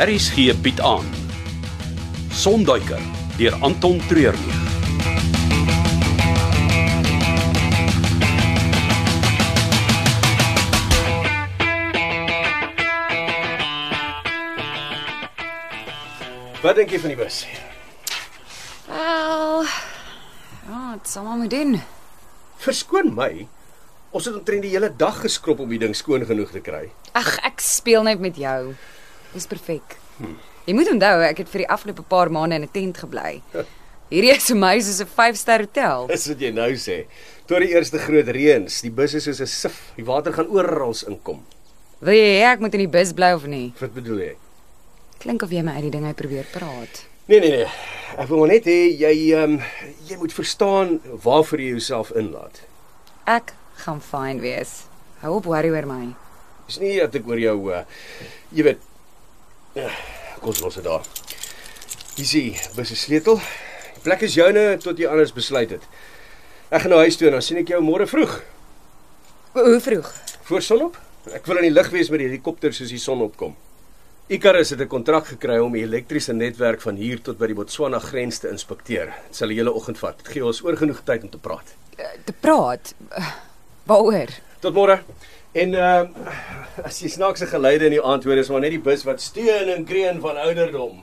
Aries gee bied aan. Sonduiker deur Anton Treurnig. Wat dink jy van die bus? Wel. Ja, dit sal maar moet doen. Verskoon my. Ons het omtrent die hele dag geskrob om die ding skoon genoeg te kry. Ag, ek speel net met jou. Dis perfek. Jy moet onthou ek het vir die afgelope paar maande in 'n tent gebly. Hierdie is vir my soos 'n 5-ster hotel. Dis wat jy nou sê. Tot die eerste groot reëns, die bus is soos 'n sif. Die water gaan oral inkom. Wil jy hê ek moet in die bus bly of nie? Wat bedoel jy? Klink of jy my uit die ding uit probeer praat. Nee nee nee. Ek wil maar net hê jy ehm um, jy moet verstaan waarvoor jy jouself inlaat. Ek gaan fyn wees. Hou op worry oor my. Dis nie dat ek oor jou uh jy weet kom ons los dit daar. Hier sien, bus se sleutel. Die plek is joune tot jy anders besluit het. Ek gaan nou huis toe en dan sien ek jou môre vroeg. Hoe vroeg? Voor sonop? Ek wil in die lug wees met die helikopter soos die son opkom. Icarus het 'n kontrak gekry om die elektriese netwerk van hier tot by die Botswana grens te inspekteer. Dit sal 'n hele oggend vat. Dit gee ons oor genoeg tyd om te praat. Uh, te praat? Uh, waaroor? Tot môre. En uh as jy snaakse geluide in die aand hoor, is maar net die bus wat steun en kreun van ouderdom.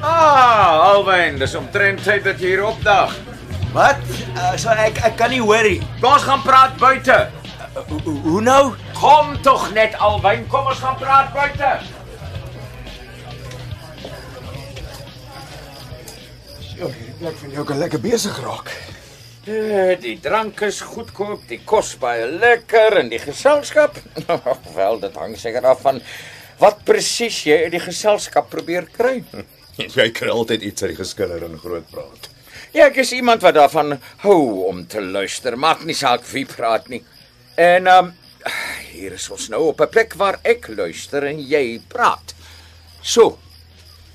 Ah, Alwyn, dis omtrent tyd dat jy hier opdag. Wat? Uh, so ek ek kan nie hoor nie. Ons gaan praat buite. Uh, hoe, hoe nou? Kom tog net Alwyn, kom ons gaan praat buite. Ja, hierdie plek van jou kan lekker besig raak. Eh, Die drank is goedkoop, die kos baie lekker en die geselskap. Wel, dit hang seker af van wat presies jy uit die geselskap probeer kry. Jy kry altyd iets uit die geskiller en groot praat. Ja, ek is iemand wat daarvan hou om te luister. Maak nie saak wie praat nie. En ehm um, hier is ons nou op 'n plek waar ek luister en jy praat. So.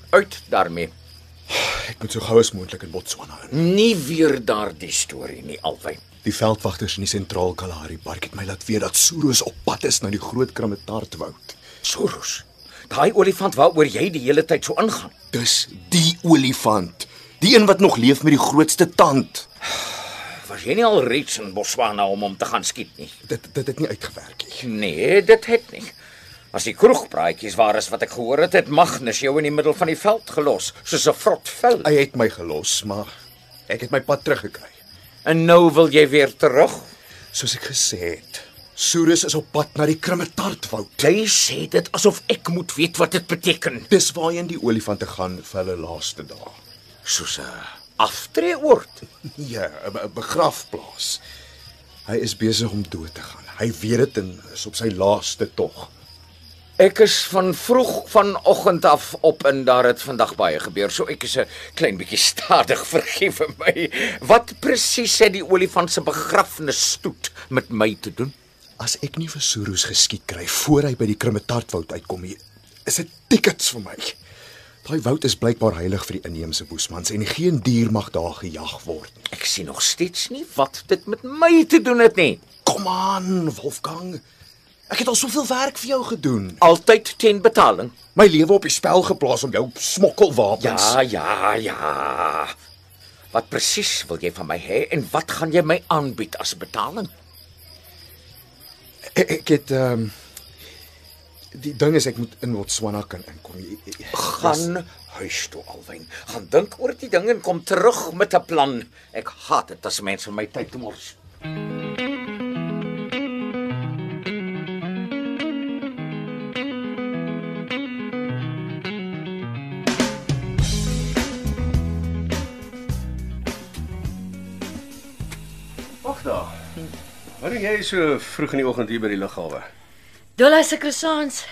Uit daarmee. Ek moet so gou as moontlik in Botswana in. Nie weer daardie storie nie, Alwyn. Die veldwagters in die sentraal Kalahari park het my laat weet dat Soros op pad is na die groot Kramatartwoud. Soros. Daai olifant waaroor jy die hele tyd so ingaan. Dis die olifant. Die een wat nog leef met die grootste tand. Was jy nie al reeds in Botswana om hom te gaan skiet nie? Dit dit het nie uitgewerk nie. Nee, dit het nie. As die kroegpraatjies waar is wat ek gehoor het, het Magnus jou in die middel van die veld gelos, soos 'n vrot vel. Hy het my gelos, maar ek het my pad teruggekry. En nou wil jy weer terug? Soos ek gesê het, Soros is op pad na die Kramatartwoud. Jy sê dit asof ek moet weet wat dit beteken. Dis waarheen die olifante gaan vir hulle laaste dae. Soos 'n aftreeoord. Ja, 'n be- 'n begrafplaas. Hy is besig om dood te gaan. Hy weet dit en is op sy laaste tog. Ek is van vroeg vanoggend af op en daar het vandag baie gebeur. So ek is 'n klein bietjie stadig, vergif my. Wat presies het die olifant se begrafnisstoet met my te doen? As ek nie vir Soros geskiet kry voor hy by die Kramatartwoud uitkom nie, is dit tickets vir my. Daai woud is blykbaar heilig vir die inheemse boesmans en geen dier mag daar gejag word nie. Ek sien nog steeds nie wat dit met my te doen het nie. Kom aan, Wolfgang. Ek het al soveel werk vir jou gedoen. Altyd teen betaling. My lewe op die spel geplaas om jou smokkelwapens. Ja, ja, ja. Wat presies wil jy van my hê en wat gaan jy my aanbied as betaling? Ek, ek het ehm um, die ding is ek moet in Botswana kan inkom. Jy- jy- Gaan huis toe alwyn. Gaan dink oor die ding en kom terug met 'n plan. Ek haat dit as mense my tyd mors. Wag daar. Wat doen jy so vroeg in die oggend hier by die lughawe? Dolla se croissants.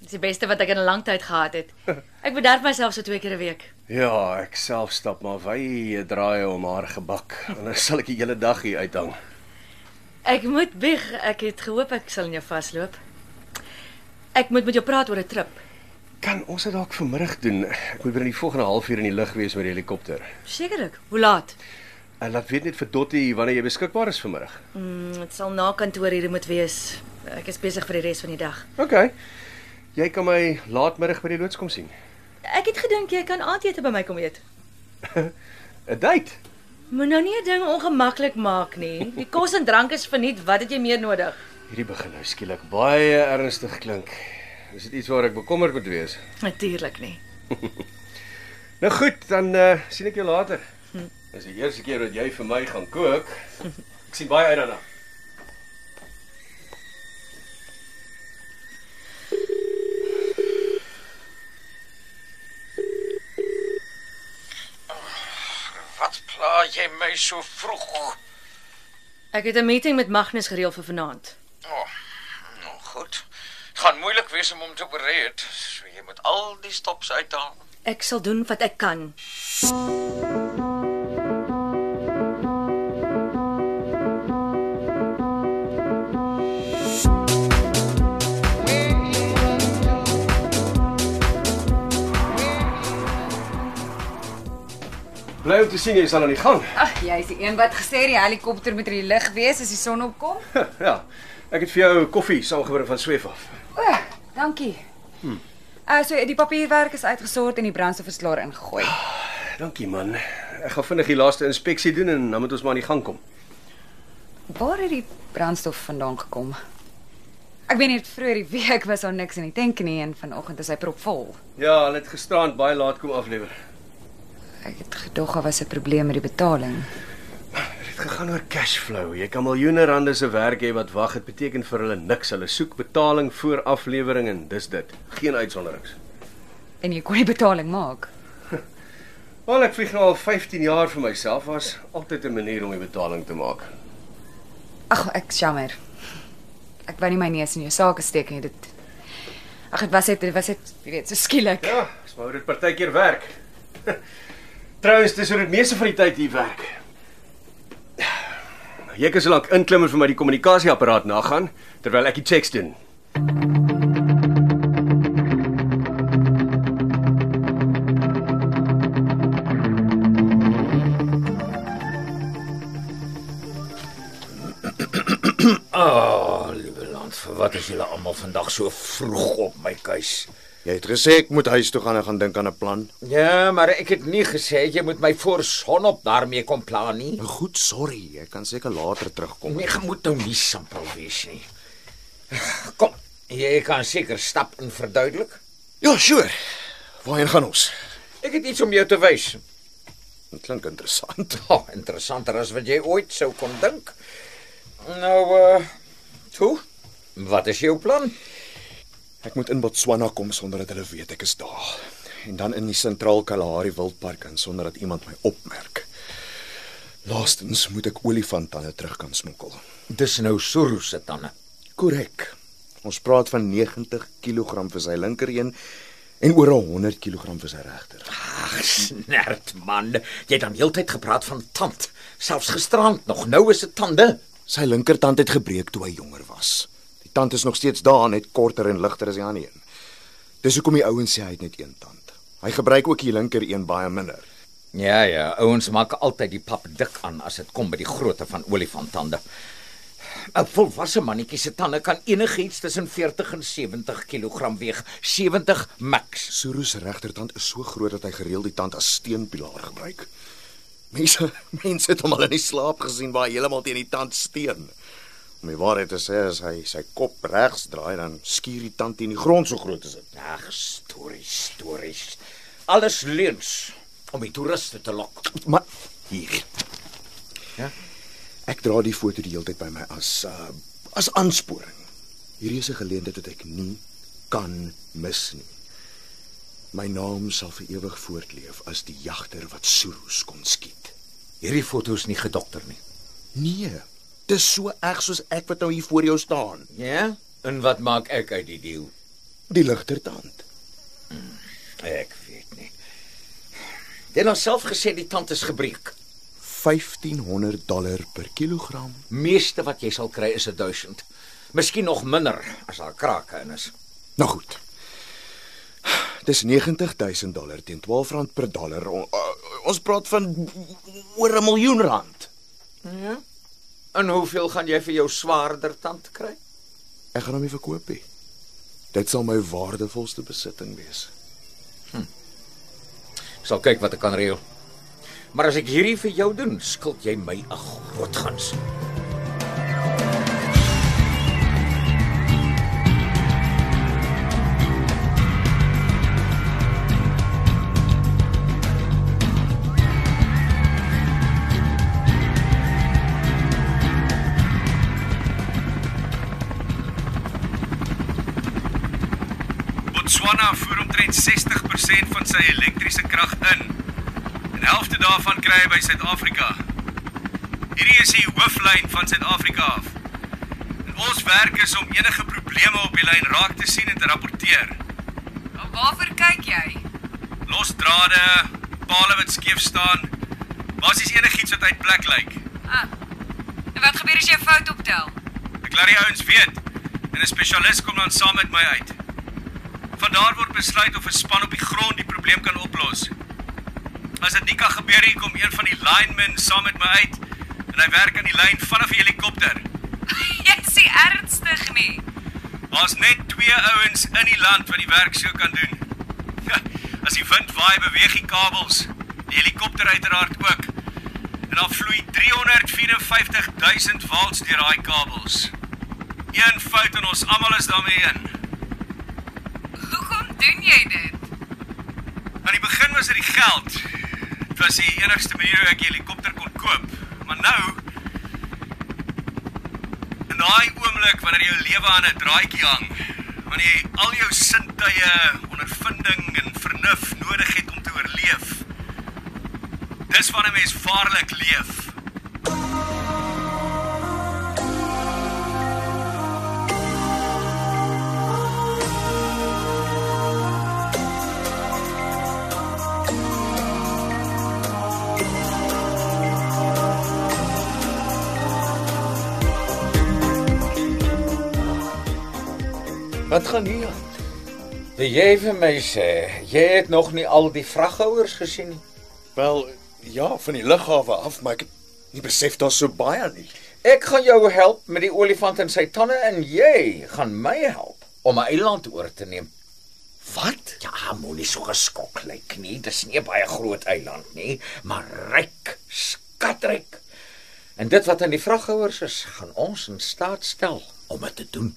Dis die beste wat ek in 'n lang tyd gehad het. Ek bederf myself so twee keer 'n week. Ja, ek self stap maar wye draaie om haar gebak. Anders sal ek die hele dag hier uithang. Ek moet bieg, ek het gehoop ek sal in jou vasloop. Ek moet met jou praat oor 'n trip. Kan ons dit dalk vanmiddag doen? Ek moet binne die volgende halfuur in die lug wees met die helikopter. Sekerlik. Hoe laat? En laat weet net vir Dottie wanneer jy beskikbaar is vanmiddag. Mm, Dit sal na kantoor hier moet wees. Ek is besig vir die res van die dag. OK. Jy kan my laatmiddag by die loods kom sien. Ek het gedink jy kan aandete by my kom eet. 'n Date. Moet nou nie 'n ding ongemaklik maak nie. Die kos en drank is verniet. Wat het jy meer nodig? Hierdie begin nou skielik baie ernstig klink. Is dit iets waar ek bekommerd moet wees? Natuurlik nie. Nou goed, dan uh, sien ek jou later. Dis die eerste keer dat jy vir my gaan kook. Ek sien baie uit daarna. Wat pla jy my so vroeg? Ek het 'n meeting met Magnus gereël vir vanaand. Oh, nou goed. Gaan moeilik wees om hom te bereid. So jy moet al die stops uithaal. Ek sal doen wat ek kan. Bly om te sien jy is al aan die gang. Ag, jy's die een wat gesê die helikopter moet in die lug wees as die son opkom. ja. Ek het vir jou koffie saamgebring van Sweef af. O, dankie. Hm. Uh so die papierwerk is uitgesort en die brandstof is klaar ingegooi. Dankie man. Ek gaan vinnig die laaste inspeksie doen en dan moet ons maar aan die gang kom. Waar het die brandstof vandaan gekom? Ek weet net vroeër die week was daar niks in die tank nie en vanoggend is hy propvol. Ja, hulle het gisterand baie laat kom aflewer. Ek het gedog daar was 'n probleem met die betaling. Dit het gegaan oor cash flow. Jy kan miljoene rande se werk hê wat wag. Dit beteken vir hulle niks. Hulle soek betaling voor aflewering en dis dit. Geen uitsonderings. En jy kon die betaling maak. Wel, ek vlieg nou al 15 jaar vir myself. Was altyd 'n manier om die betaling te maak. Ag, ek jammer. Ek wou nie my neus in jou sake steek nie. Dit Ag, dit was dit was dit, jy weet, so skielik. Ja, dis maar hoe dit partykeer werk. Trouwens, dis hoe dit meeste van die tyd hier werk. Jy kan so lank inklim en vir my die kommunikasieapparaat nagaan terwyl ek die checks doen. Ah, oh, liewe land, vir wat is julle almal vandag so vroeg op my keus? Jy het gesê ek moet huis toe gaan en gaan dink aan 'n plan. Ja, maar ek het nie gesê jy moet my voor sonop daarmee kom plan nie. Nou goed, sorry. Ek kan seker later terugkom. Nee, jy moet nou nie simpel wees nie. Kom, jy kan seker stap en verduidelik. Ja, sure. Waarheen gaan ons? Ek het iets om jou te wys. Dit klink interessant. Oh, interessanter as wat jy ooit sou kon dink. Nou uh, toe. Wat is jou plan? Ek moet in Botswana kom sonder dat hulle weet ek is daar. En dan in die sentraal Kalahari wildpark in sonder dat iemand my opmerk. Laastens moet ek olifantande terug kan smokkel. Dis nou Suru se tande. Korrek. Ons praat van 90 kg vir sy linkereen en oor 100 kg vir sy regter. Ag, snert man. Jy het dan heeltyd gepraat van tand. Selfs gisterand nog. Nou is dit tande. Sy linkertand het gebreek toe hy jonger was. Die tand is nog steeds daar, net korter en ligter as die ander een. Dis hoekom die ouens sê hy het net een tand. Hy gebruik ook die linker een baie minder. Ja ja, ouens maak altyd die pap dik aan as dit kom by die grootte van olifanttande. 'n Volwasse mannetjie se tande kan enigiets tussen 40 en 70 kg weeg. 70 max. Suru se regtertand is so groot dat hy gereeld die tand as steunpilaar gebruik. Mense, mense het hom al in die slaap gesien waar hy heeltemal teen die tand steun. Om die waarheid te sê, as hy sy kop regs draai, dan skuur die tand teen die grond so groot is dit. Ag, stories, stories. Alles leuns om die toeriste te lok. Maar hier, Ja. ek dra die foto die hele tyd by my as uh, as aansporing. Hierdie is 'n geleentheid wat ek nie kan mis nie. My naam sal vir ewig voortleef as die jagter wat Surus kon skiet. Hierdie foto is nie gedokter nie. Nee, dis so erg soos ek wat nou hier voor jou staan. Ja? En wat maak ek uit die deal? Die ligtertand. Ek weet nie. Het nou self gesê die tand is gebreek. 1500 dollar per kilogram. Meeste wat jy sal kry is 1000. Miskien nog minder as daar krake in is. Nou goed. Dis 90000 dollar teen 12 rand per dollar. O, uh, ons praat van oor 'n miljoen rand. Ja. En hoeveel gaan jy vir jou swaarder tand kry? Ek gaan hom nie verkoop nie. Dit sal my waardevolste besitting wees. Ek sal kyk wat ek kan reël. Maar as ek hierdie vir jou doen, skuld jy my 'n groot gans. Omtrent 60% van sy elektriese krag in. En helfte daarvan kry hy by Suid-Afrika. Hierdie is die hooflyn van Suid-Afrika af. En ons werk is om enige probleme op die lyn raak te sien en te rapporteer. Waarvoor kyk jy? Los drade, pale wat skeef staan, basies enigiets wat uit plek lyk. Ah. En wat gebeur as jy 'n fout optel? Ek laat die ouens weet en 'n spesialis kom dan saam met my uit. Van daar word besluit of 'n span op die grond die probleem kan oplos. As dit nie kan gebeur nie, kom een van die linemen saam met my uit en hy werk aan die lyn vanaf die helikopter. Jy sê ernstig nie. Daar's net twee ouens in die land wat die werk so kan doen. As die wind waai, beweeg die kabels. Die helikopter uiteraard ook. En dan vloei 354 000 volts deur daai kabels. Een fout en ons almal is daarmee in. Doen jy dit? Aan die begin was dit die geld. Dit was die enigste manier hoe ek die helikopter kon koop. Maar nou in daai oomblik wanneer jou lewe aan 'n draadjie hang, wanneer jy al jou sintuie, ondervinding en vernuf nodig het om te oorleef. Dis wanneer 'n mens vaarlik leef. Wat gaan hier aan? Wil jy vir my sê jy het nog nie al die vraghouers gesien nie? Wel, ja, van die lughawe af, maar ek het nie besef daar's so baie nie. Ek gaan jou help met die olifant in sy tande en jy gaan my help om 'n eiland oor te neem. Wat? Ja, moenie so geskok lyk nie. Dis nie 'n baie groot eiland nie, maar ryk, skatryk. En dit wat aan die vraghouers is, gaan ons in staat stel om dit te doen.